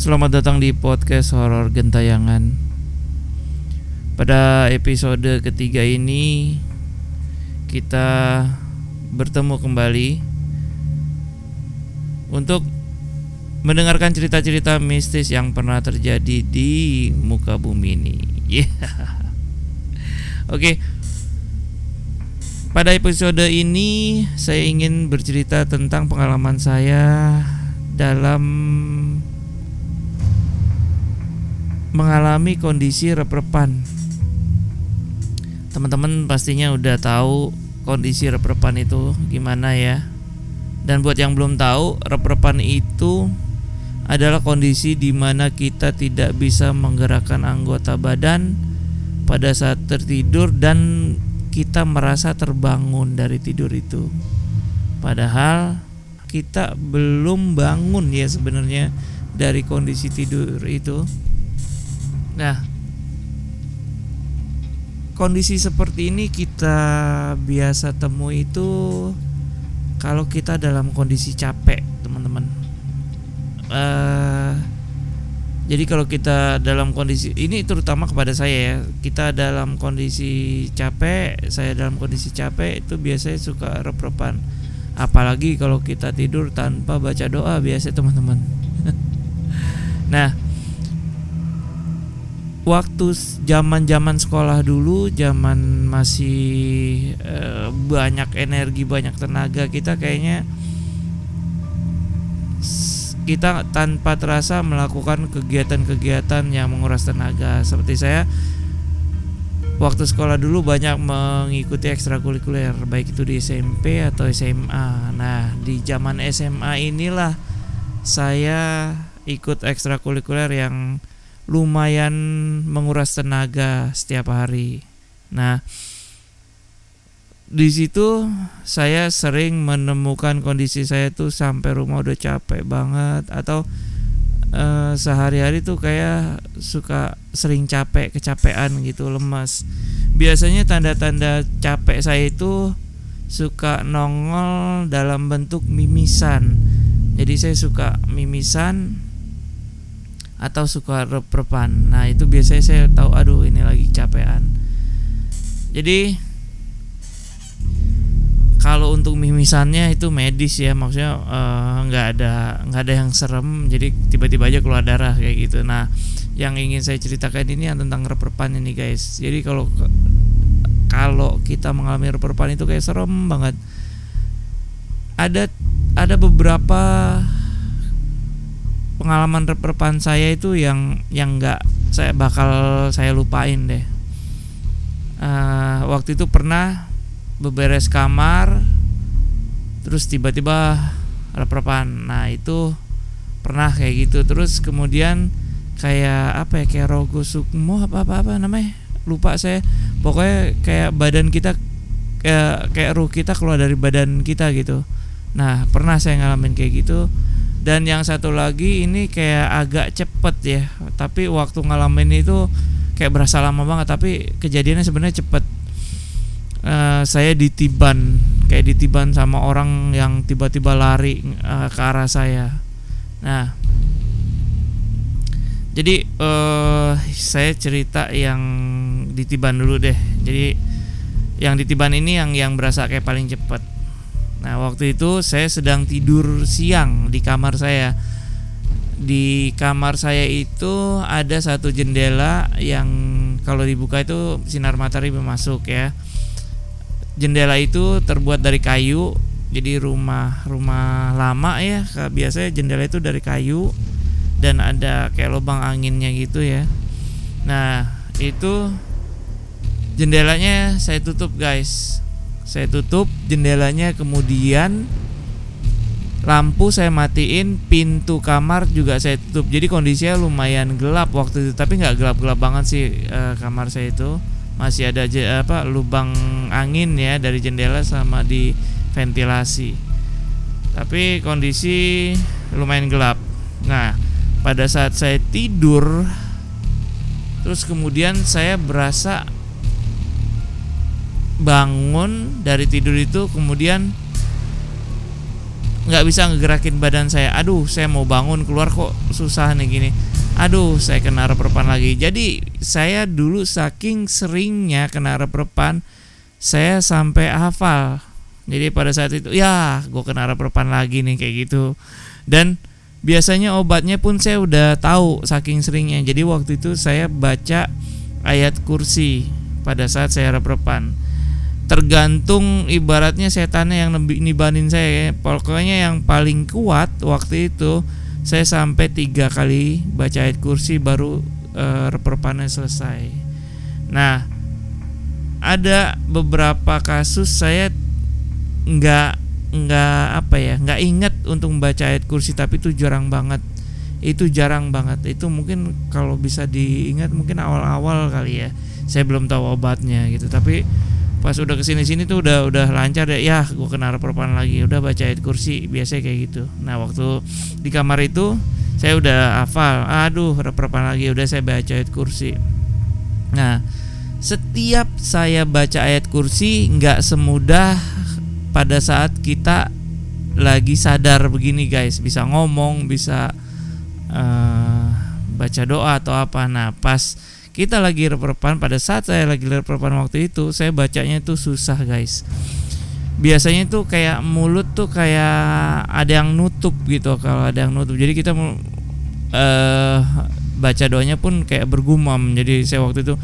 Selamat datang di podcast horor gentayangan. Pada episode ketiga ini kita bertemu kembali untuk mendengarkan cerita-cerita mistis yang pernah terjadi di muka bumi ini. Yeah. Oke. Pada episode ini saya ingin bercerita tentang pengalaman saya dalam mengalami kondisi rep-repan. Teman-teman pastinya udah tahu kondisi rep-repan itu gimana ya. Dan buat yang belum tahu, rep-repan itu adalah kondisi di mana kita tidak bisa menggerakkan anggota badan pada saat tertidur dan kita merasa terbangun dari tidur itu. Padahal kita belum bangun ya sebenarnya dari kondisi tidur itu. Nah, kondisi seperti ini kita biasa temui itu kalau kita dalam kondisi capek, teman-teman. Uh, jadi kalau kita dalam kondisi ini terutama kepada saya ya, kita dalam kondisi capek, saya dalam kondisi capek itu biasanya suka rep-repan. Apalagi kalau kita tidur tanpa baca doa biasa teman-teman. nah, waktu zaman-zaman sekolah dulu, zaman masih e, banyak energi, banyak tenaga kita kayaknya kita tanpa terasa melakukan kegiatan-kegiatan yang menguras tenaga. Seperti saya waktu sekolah dulu banyak mengikuti ekstrakurikuler, baik itu di SMP atau SMA. Nah, di zaman SMA inilah saya ikut ekstrakurikuler yang lumayan menguras tenaga setiap hari. Nah, di situ saya sering menemukan kondisi saya tuh sampai rumah udah capek banget atau uh, sehari-hari tuh kayak suka sering capek, kecapean gitu, lemas. Biasanya tanda-tanda capek saya itu suka nongol dalam bentuk mimisan. Jadi saya suka mimisan atau suka rep-repan. Nah, itu biasanya saya tahu aduh ini lagi capean. Jadi kalau untuk mimisannya itu medis ya, maksudnya eh, nggak uh, ada nggak ada yang serem, jadi tiba-tiba aja keluar darah kayak gitu. Nah, yang ingin saya ceritakan ini yang tentang rep-repan ini guys. Jadi kalau kalau kita mengalami rep-repan itu kayak serem banget. Ada ada beberapa pengalaman repan saya itu yang yang nggak saya bakal saya lupain deh. Uh, waktu itu pernah beberes kamar terus tiba-tiba rep-repan. Nah itu pernah kayak gitu. Terus kemudian kayak apa ya kayak rogo apa apa apa namanya lupa saya. Pokoknya kayak badan kita kayak kayak ruh kita keluar dari badan kita gitu. Nah pernah saya ngalamin kayak gitu dan yang satu lagi ini kayak agak cepet ya. Tapi waktu ngalamin itu kayak berasa lama banget tapi kejadiannya sebenarnya cepet. Uh, saya ditiban kayak ditiban sama orang yang tiba-tiba lari uh, ke arah saya. Nah jadi uh, saya cerita yang ditiban dulu deh. Jadi yang ditiban ini yang yang berasa kayak paling cepet Nah, waktu itu saya sedang tidur siang di kamar saya. Di kamar saya itu ada satu jendela yang kalau dibuka itu sinar matahari masuk ya. Jendela itu terbuat dari kayu. Jadi rumah rumah lama ya, biasanya jendela itu dari kayu dan ada kayak lubang anginnya gitu ya. Nah, itu jendelanya saya tutup, guys saya tutup jendelanya kemudian lampu saya matiin pintu kamar juga saya tutup. Jadi kondisinya lumayan gelap waktu itu tapi nggak gelap-gelap banget sih e, kamar saya itu. Masih ada je, apa lubang angin ya dari jendela sama di ventilasi. Tapi kondisi lumayan gelap. Nah pada saat saya tidur terus kemudian saya berasa bangun dari tidur itu kemudian nggak bisa ngegerakin badan saya. Aduh saya mau bangun keluar kok susah nih gini. Aduh saya kena reperpan lagi. Jadi saya dulu saking seringnya kena reperpan saya sampai hafal. Jadi pada saat itu ya gue kena reperpan lagi nih kayak gitu. Dan biasanya obatnya pun saya udah tahu saking seringnya. Jadi waktu itu saya baca ayat kursi pada saat saya reperpan tergantung ibaratnya setannya yang nibanin saya ya. pokoknya yang paling kuat waktu itu saya sampai tiga kali baca ayat kursi baru uh, reperpannya selesai. Nah ada beberapa kasus saya nggak nggak apa ya nggak inget untuk membaca ayat kursi tapi itu jarang banget. Itu jarang banget. Itu mungkin kalau bisa diingat mungkin awal-awal kali ya. Saya belum tahu obatnya gitu. Tapi pas udah ke sini sini tuh udah udah lancar deh. Ya gue kena reperpan lagi. Udah baca ayat kursi biasa kayak gitu. Nah waktu di kamar itu saya udah hafal. Aduh reperpan lagi. Udah saya baca ayat kursi. Nah setiap saya baca ayat kursi nggak semudah pada saat kita lagi sadar begini guys. Bisa ngomong bisa uh, baca doa atau apa. Nah pas kita lagi reperpan pada saat saya lagi reperpan waktu itu saya bacanya itu susah guys. Biasanya tuh kayak mulut tuh kayak ada yang nutup gitu kalau ada yang nutup. Jadi kita uh, baca doanya pun kayak bergumam. Jadi saya waktu itu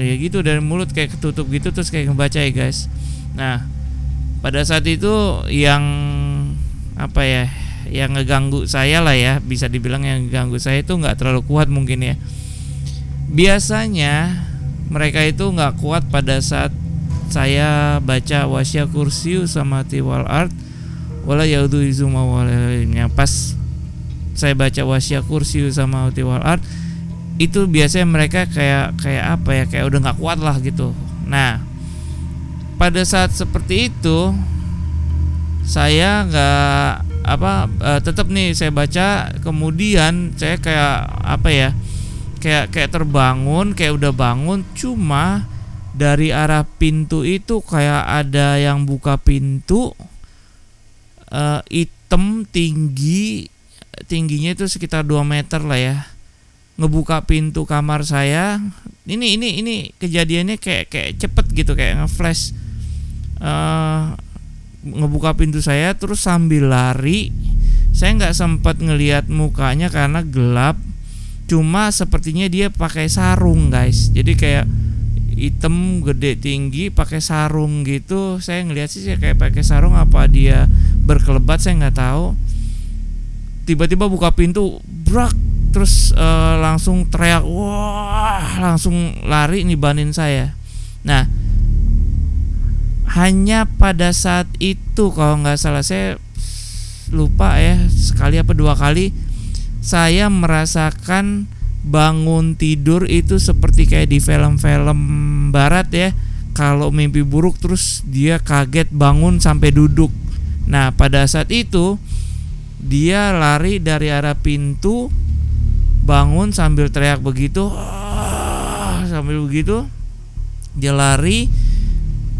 ya gitu dari mulut kayak ketutup gitu terus kayak ngebaca ya guys. Nah pada saat itu yang apa ya yang ngeganggu saya lah ya bisa dibilang yang ngeganggu saya itu nggak terlalu kuat mungkin ya. Biasanya mereka itu nggak kuat pada saat saya baca wasya kursiu sama tiwal art wala yaudu izuma yang pas saya baca wasya kursiu sama tiwal art itu biasanya mereka kayak kayak apa ya kayak udah nggak kuat lah gitu. Nah pada saat seperti itu saya nggak apa uh, tetap nih saya baca kemudian saya kayak apa ya kayak kayak terbangun kayak udah bangun cuma dari arah pintu itu kayak ada yang buka pintu uh, hitam tinggi tingginya itu sekitar 2 meter lah ya. Ngebuka pintu kamar saya. Ini ini ini kejadiannya kayak kayak cepet gitu kayak ngeflash. Uh, ngebuka pintu saya terus sambil lari saya nggak sempat ngelihat mukanya karena gelap. Cuma sepertinya dia pakai sarung guys. Jadi kayak hitam gede tinggi pakai sarung gitu. Saya ngelihat sih kayak pakai sarung apa dia berkelebat saya nggak tahu. Tiba-tiba buka pintu brak terus uh, langsung teriak wah! Langsung lari nibanin saya. Nah hanya pada saat itu kalau nggak salah saya lupa ya sekali apa dua kali saya merasakan bangun tidur itu seperti kayak di film-film barat ya. Kalau mimpi buruk terus dia kaget bangun sampai duduk. Nah pada saat itu dia lari dari arah pintu bangun sambil teriak begitu sambil begitu dia lari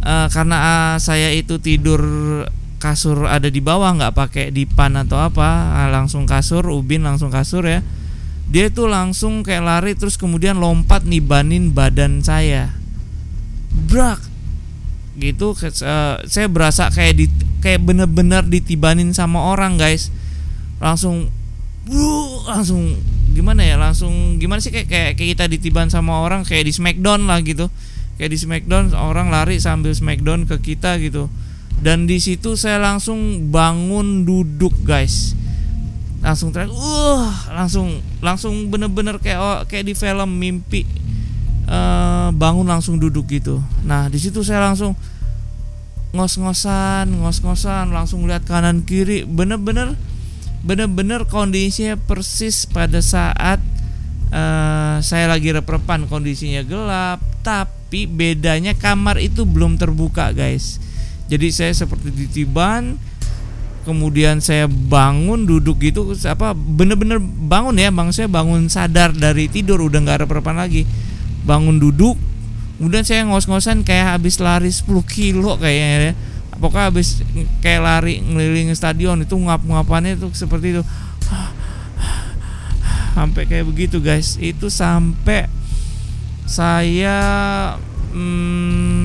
uh, karena uh, saya itu tidur kasur ada di bawah nggak pakai dipan atau apa uh, langsung kasur ubin langsung kasur ya. Dia itu langsung kayak lari terus kemudian lompat nibanin badan saya. Brak! Gitu uh, saya berasa kayak di kayak bener-bener ditibanin sama orang guys. Langsung uh, langsung gimana ya langsung gimana sih kayak kayak kita ditiban sama orang kayak di Smackdown lah gitu kayak di Smackdown orang lari sambil Smackdown ke kita gitu. Dan di situ saya langsung bangun duduk guys. Langsung teriak uh langsung langsung bener-bener kayak kayak di film mimpi uh, bangun langsung duduk gitu. Nah di situ saya langsung ngos-ngosan ngos-ngosan langsung lihat kanan kiri. Bener-bener bener-bener kondisinya persis pada saat uh, saya lagi reprepan kondisinya gelap tapi tapi bedanya kamar itu belum terbuka guys. Jadi saya seperti ditiban kemudian saya bangun duduk gitu apa bener-bener bangun ya. Bang saya bangun sadar dari tidur udah nggak ada perpan lagi. Bangun duduk kemudian saya ngos-ngosan kayak habis lari 10 kilo kayaknya ya. Pokoknya habis kayak lari ngeliling stadion itu ngap-ngapannya tuh seperti itu. Sampai kayak begitu guys. Itu sampai saya mm,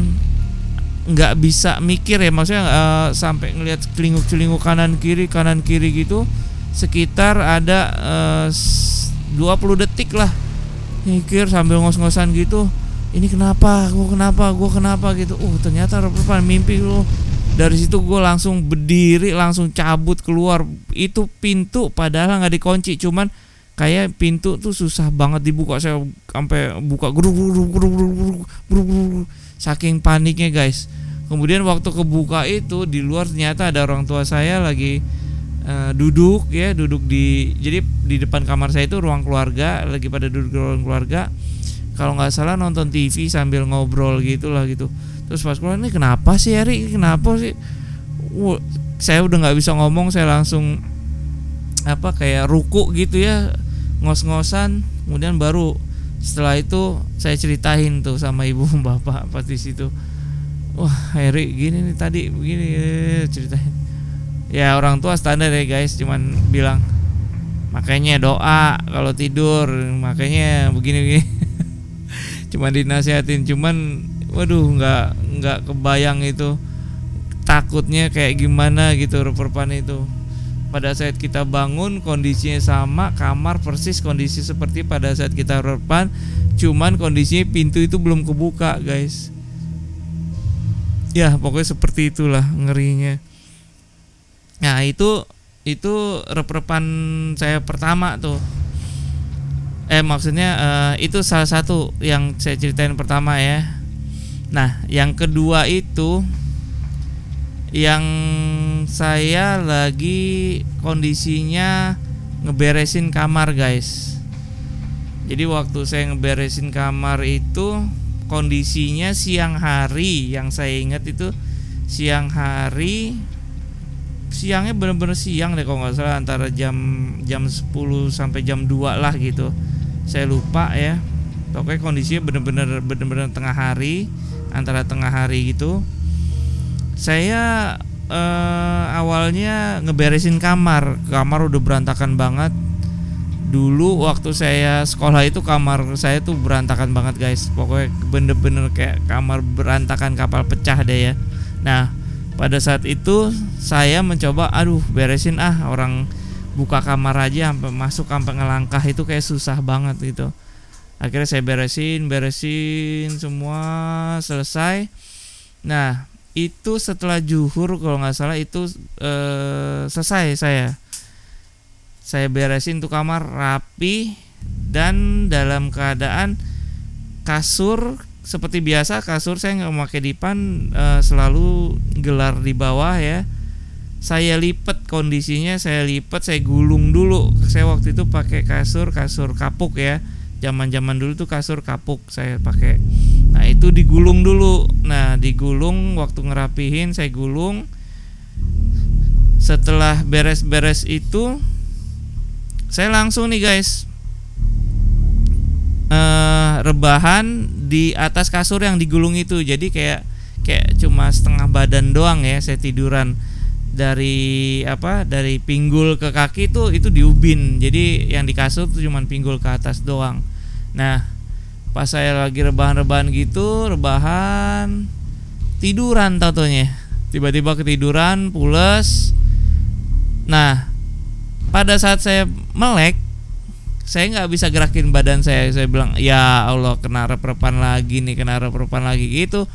nggak mm, bisa mikir ya maksudnya uh, sampai ngelihat celinguk-celinguk kanan kiri kanan kiri gitu sekitar ada eh, uh, 20 detik lah mikir sambil ngos-ngosan gitu ini kenapa? Gue kenapa? Gue kenapa? Gitu. Uh ternyata repan mimpi lu dari situ gue langsung berdiri langsung cabut keluar. Itu pintu padahal nggak dikunci cuman kayak pintu tuh susah banget dibuka. Saya sampai buka saking paniknya guys. Kemudian waktu kebuka itu di luar ternyata ada orang tua saya lagi uh, duduk ya duduk di jadi di depan kamar saya itu ruang keluarga lagi pada duduk di ruang keluarga. Kalau nggak salah nonton TV sambil ngobrol gitulah gitu. Terus pas keluar ini kenapa sih Eri? Kenapa sih? Wah, saya udah nggak bisa ngomong saya langsung apa kayak ruku gitu ya ngos-ngosan kemudian baru setelah itu saya ceritain tuh sama ibu bapak pas di situ. Wah Eri gini nih tadi begini ceritain. Ya orang tua standar ya guys cuman bilang makanya doa kalau tidur makanya begini begini. Cuma dinasihatin cuman waduh nggak nggak kebayang itu. Takutnya kayak gimana gitu reperpan itu pada saat kita bangun kondisinya sama kamar persis kondisi seperti pada saat kita repan cuman kondisinya pintu itu belum kebuka guys. Ya pokoknya seperti itulah ngerinya. Nah itu itu reperpan saya pertama tuh. Eh maksudnya uh, itu salah satu yang saya ceritain pertama ya. Nah yang kedua itu yang saya lagi kondisinya ngeberesin kamar guys. Jadi waktu saya ngeberesin kamar itu kondisinya siang hari. Yang saya ingat itu siang hari siangnya bener-bener siang deh kalau nggak salah antara jam jam 10 sampai jam 2 lah gitu. Saya lupa ya. Pokoknya kondisinya bener-bener bener-bener tengah hari antara tengah hari gitu. Saya eh, awalnya ngeberesin kamar. Kamar udah berantakan banget. Dulu waktu saya sekolah itu kamar saya tuh berantakan banget guys. Pokoknya bener-bener kayak kamar berantakan kapal pecah deh ya. Nah pada saat itu saya mencoba aduh beresin ah orang buka kamar aja sampai masuk sampai ngelangkah. Itu kayak susah banget gitu. Akhirnya saya beresin beresin semua selesai. Nah itu setelah juhur kalau nggak salah itu eh, selesai saya. Saya beresin tuh kamar rapi dan dalam keadaan kasur seperti biasa kasur saya nggak memakai dipan eh, selalu gelar di bawah ya. Saya lipat kondisinya saya lipat saya gulung dulu. Saya waktu itu pakai kasur kasur kapuk ya. Zaman zaman dulu tuh kasur kapuk saya pakai nah itu digulung dulu. Nah digulung waktu ngerapihin saya gulung. Setelah beres-beres itu saya langsung nih guys uh, rebahan di atas kasur yang digulung itu. Jadi kayak kayak cuma setengah badan doang ya saya tiduran. Dari apa dari pinggul ke kaki itu itu diubin. Jadi yang di kasur tuh cuman pinggul ke atas doang. Nah pas saya lagi rebahan-rebahan gitu rebahan tiduran tatonya tiba-tiba ketiduran pules. Nah pada saat saya melek saya nggak bisa gerakin badan saya. Saya bilang ya Allah kena reprepan lagi nih kena reprepan lagi gitu.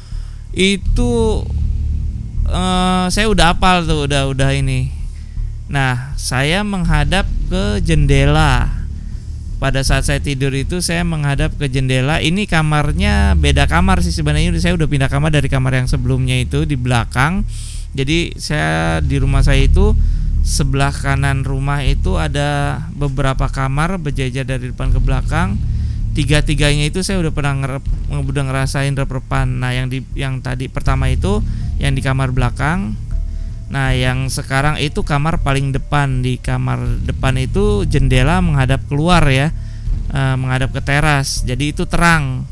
Itu uh, saya udah apal tuh udah udah ini. Nah saya menghadap ke jendela pada saat saya tidur itu saya menghadap ke jendela. Ini kamarnya beda kamar sih sebenarnya. Saya udah pindah kamar dari kamar yang sebelumnya itu di belakang. Jadi saya di rumah saya itu sebelah kanan rumah itu ada beberapa kamar berjajar dari depan ke belakang. Tiga tiganya itu saya udah pernah ngerep, udah ngerasain reprepan. Nah yang di yang tadi pertama itu yang di kamar belakang nah yang sekarang itu kamar paling depan. Di kamar depan itu jendela menghadap keluar ya. E, menghadap ke teras. Jadi itu terang.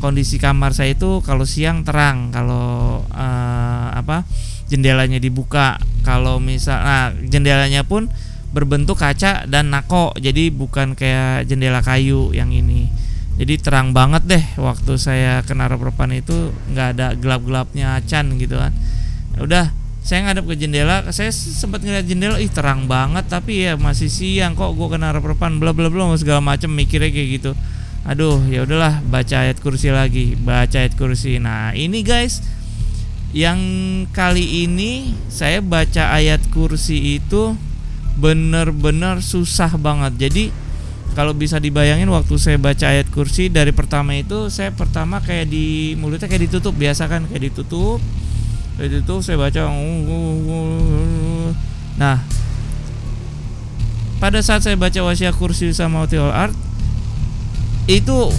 Kondisi kamar saya itu kalau siang terang. Kalau uh, apa jendelanya dibuka. Kalau misal nah jendelanya pun berbentuk kaca dan nako. Jadi bukan kayak jendela kayu yang ini. Jadi terang banget deh waktu saya kena repropan itu. Nggak ada gelap-gelapnya acan gitu kan. Ya udah saya ngadep ke jendela saya sempat ngeliat jendela ih terang banget tapi ya masih siang kok gue kena repropan bla bla bla segala macam mikirnya kayak gitu. Aduh ya udahlah baca ayat kursi lagi baca ayat kursi. Nah ini guys yang kali ini saya baca ayat kursi itu bener-bener susah banget. Jadi kalau bisa dibayangin waktu saya baca ayat kursi dari pertama itu saya pertama kayak di mulutnya kayak ditutup biasa kan kayak ditutup ditutup saya baca nah pada saat saya baca wasiat kursi sama Hotel Art itu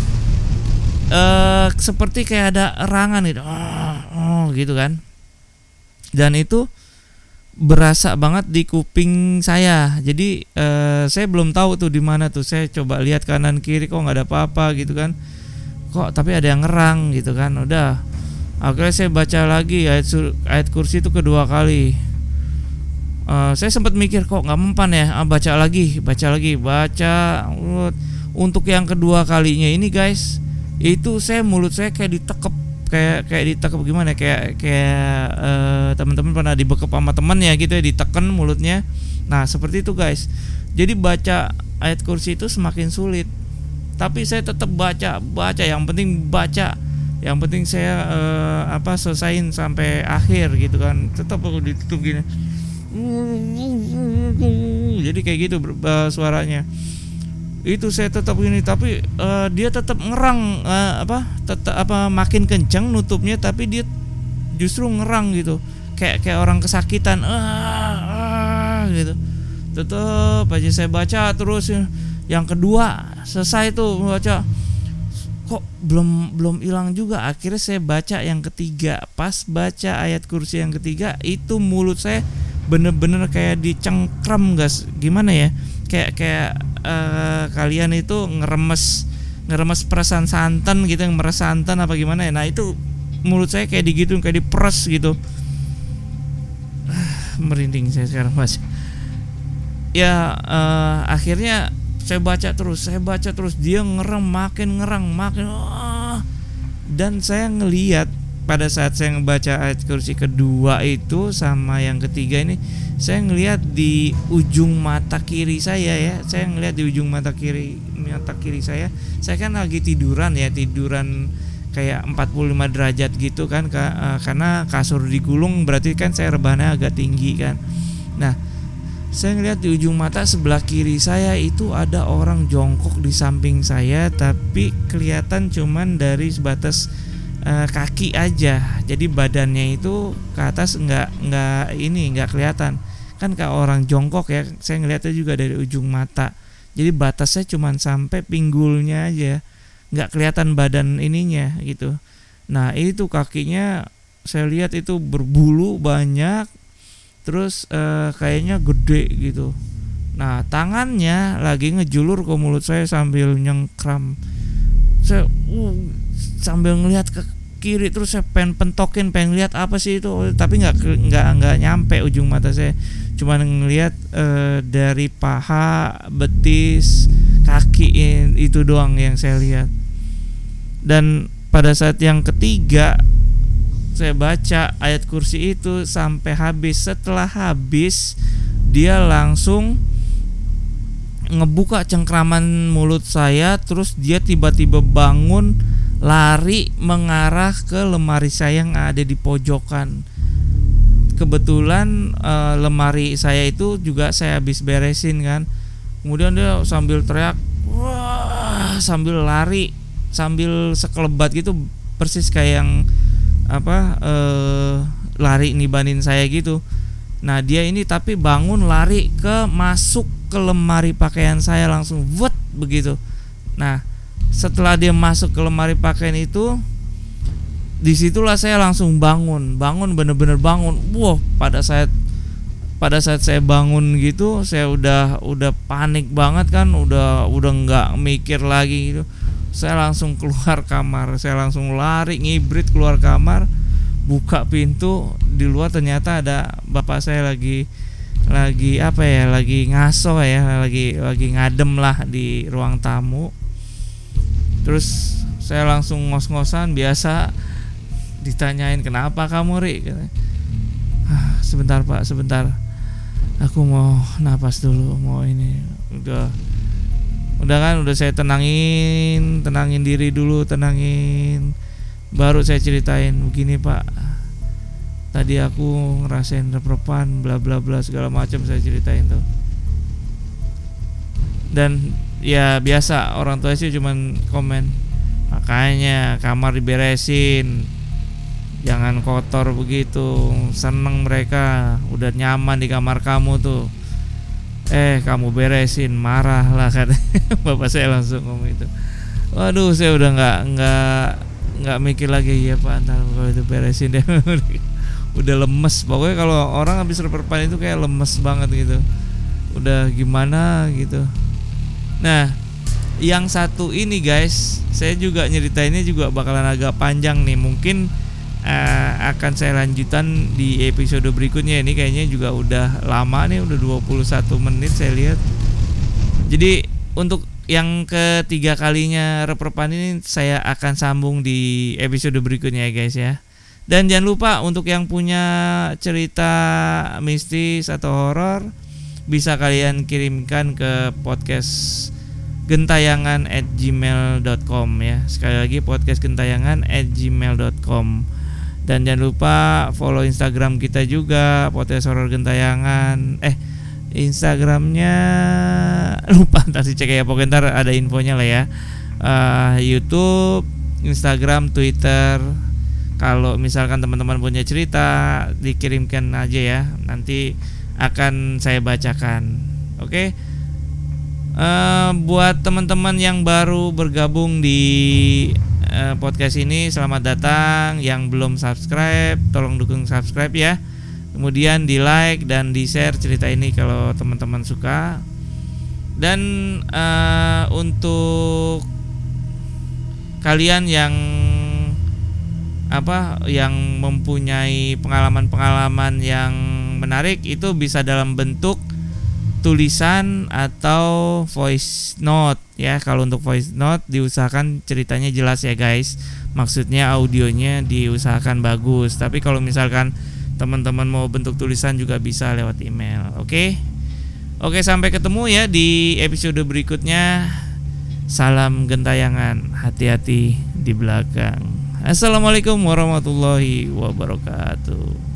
uh, seperti kayak ada erangan gitu oh, gitu kan. Dan itu berasa banget di kuping saya. Jadi uh, saya belum tahu tuh di mana tuh. Saya coba lihat kanan kiri kok nggak ada apa-apa gitu kan. Kok tapi ada yang ngerang gitu kan. Udah akhirnya saya baca lagi ayat ayat kursi itu kedua kali. Uh, saya sempat mikir kok nggak mempan ya? Ah, baca lagi baca lagi baca. Untuk yang kedua kalinya ini guys itu saya mulut saya kayak ditekep kayak kayak ditekep gimana ya? kayak kayak uh, teman-teman pernah dibekep sama teman ya gitu ya diteken mulutnya. Nah seperti itu guys. Jadi baca ayat kursi itu semakin sulit. Tapi saya tetap baca baca. Yang penting baca yang penting saya uh, apa selesaiin sampai akhir gitu kan. Tetap aku ditutup gini. Jadi kayak gitu uh, suaranya. Itu saya tetap ini tapi uh, dia tetap ngerang uh, apa tetap apa makin kencang nutupnya tapi dia justru ngerang gitu. Kayak kayak orang kesakitan uh, uh, gitu. Tetap aja saya baca terus. Yang kedua selesai tuh baca belum belum hilang juga. Akhirnya saya baca yang ketiga. Pas baca ayat kursi yang ketiga itu mulut saya bener-bener kayak dicengkram gas. Gimana ya? Kayak kayak uh, kalian itu ngeremes ngeremes perasaan santan gitu yang meres santan apa gimana ya? Nah itu mulut saya kayak digitu kayak diperes gitu. Merinding saya sekarang mas. Ya uh, akhirnya saya baca terus saya baca terus. Dia ngerem makin ngerang makin uh, dan saya ngeliat pada saat saya ngebaca ayat kursi kedua itu sama yang ketiga ini saya ngelihat di ujung mata kiri saya ya. Saya ngelihat di ujung mata kiri mata kiri saya. Saya kan lagi tiduran ya tiduran kayak 45 derajat gitu kan uh, karena kasur digulung berarti kan saya rebahannya agak tinggi kan. Nah saya ngelihat di ujung mata sebelah kiri saya itu ada orang jongkok di samping saya tapi kelihatan cuman dari sebatas uh, kaki aja. Jadi badannya itu ke atas nggak nggak ini nggak kelihatan. Kan kayak orang jongkok ya saya ngeliatnya juga dari ujung mata. Jadi batasnya cuma sampai pinggulnya aja nggak kelihatan badan ininya gitu. Nah itu kakinya saya lihat itu berbulu banyak terus uh, kayaknya gede gitu. Nah tangannya lagi ngejulur ke mulut saya sambil nyengkram. Saya uh, sambil ngelihat ke kiri terus saya pengen pentokin pengen lihat apa sih itu. Tapi nggak nggak nggak nyampe ujung mata saya. Cuma ngelihat uh, dari paha betis kaki itu doang yang saya lihat. Dan pada saat yang ketiga saya baca ayat kursi itu sampai habis setelah habis dia langsung ngebuka cengkraman mulut saya terus dia tiba-tiba bangun lari mengarah ke lemari saya yang ada di pojokan. Kebetulan e, lemari saya itu juga saya habis beresin kan. Kemudian dia sambil teriak, wah, sambil lari, sambil sekelebat gitu, persis kayak yang apa e, lari nibanin saya gitu. Nah dia ini tapi bangun lari ke masuk ke lemari pakaian saya langsung, wet begitu. Nah setelah dia masuk ke lemari pakaian itu di situlah saya langsung bangun bangun bener-bener bangun wow pada saat pada saat saya bangun gitu saya udah udah panik banget kan udah udah nggak mikir lagi gitu saya langsung keluar kamar. Saya langsung lari ngibrit keluar kamar buka pintu. Di luar ternyata ada bapak saya lagi lagi apa ya lagi ngaso ya lagi lagi ngadem lah di ruang tamu. Terus saya langsung ngos-ngosan biasa ditanyain kenapa kamu ri? Ah, sebentar pak sebentar. Aku mau napas dulu mau ini. Udah udah kan udah saya tenangin tenangin diri dulu tenangin. Baru saya ceritain begini pak. Tadi aku ngerasain reprepan bla bla bla segala macam saya ceritain tuh. Dan ya biasa orang tua sih cuman komen makanya kamar diberesin jangan kotor begitu seneng mereka udah nyaman di kamar kamu tuh eh kamu beresin marah lah kan bapak saya langsung ngomong itu. Waduh saya udah nggak nggak nggak mikir lagi. Ya pak antar kalau itu beresin deh udah lemes. Pokoknya kalau orang habis reperpan itu kayak lemes banget gitu. Udah gimana gitu. Nah yang satu ini guys saya juga nyeritainnya juga bakalan agak panjang nih. Mungkin uh, akan saya lanjutan di episode berikutnya. Ini kayaknya juga udah lama nih udah 21 menit saya lihat. Jadi untuk yang ketiga kalinya reperpan ini saya akan sambung di episode berikutnya ya guys ya. Dan jangan lupa untuk yang punya cerita mistis atau horor bisa kalian kirimkan ke podcast gentayangan at gmail.com ya. Sekali lagi podcast gentayangan at gmail.com dan jangan lupa follow Instagram kita juga Potes Horror Gentayangan. Eh Instagramnya lupa nanti cek ya pokoknya ntar ada infonya lah ya. Uh, YouTube Instagram Twitter. Kalau misalkan teman-teman punya cerita dikirimkan aja ya. Nanti akan saya bacakan. Oke? Okay? uh, eh, buat teman-teman yang baru bergabung di uh, podcast ini. Selamat datang. Yang belum subscribe tolong dukung subscribe ya. Kemudian di like dan di share cerita ini kalau teman-teman suka. Dan uh, untuk kalian yang apa yang mempunyai pengalaman-pengalaman yang menarik itu bisa dalam bentuk tulisan atau voice note ya kalau untuk voice note diusahakan ceritanya jelas ya guys. Maksudnya audionya diusahakan bagus. Tapi kalau misalkan teman-teman mau bentuk tulisan juga bisa lewat email oke? Okay? oke sampai ketemu ya di episode berikutnya. Salam gentayangan hati-hati di belakang. Assalamualaikum warahmatullahi wabarakatuh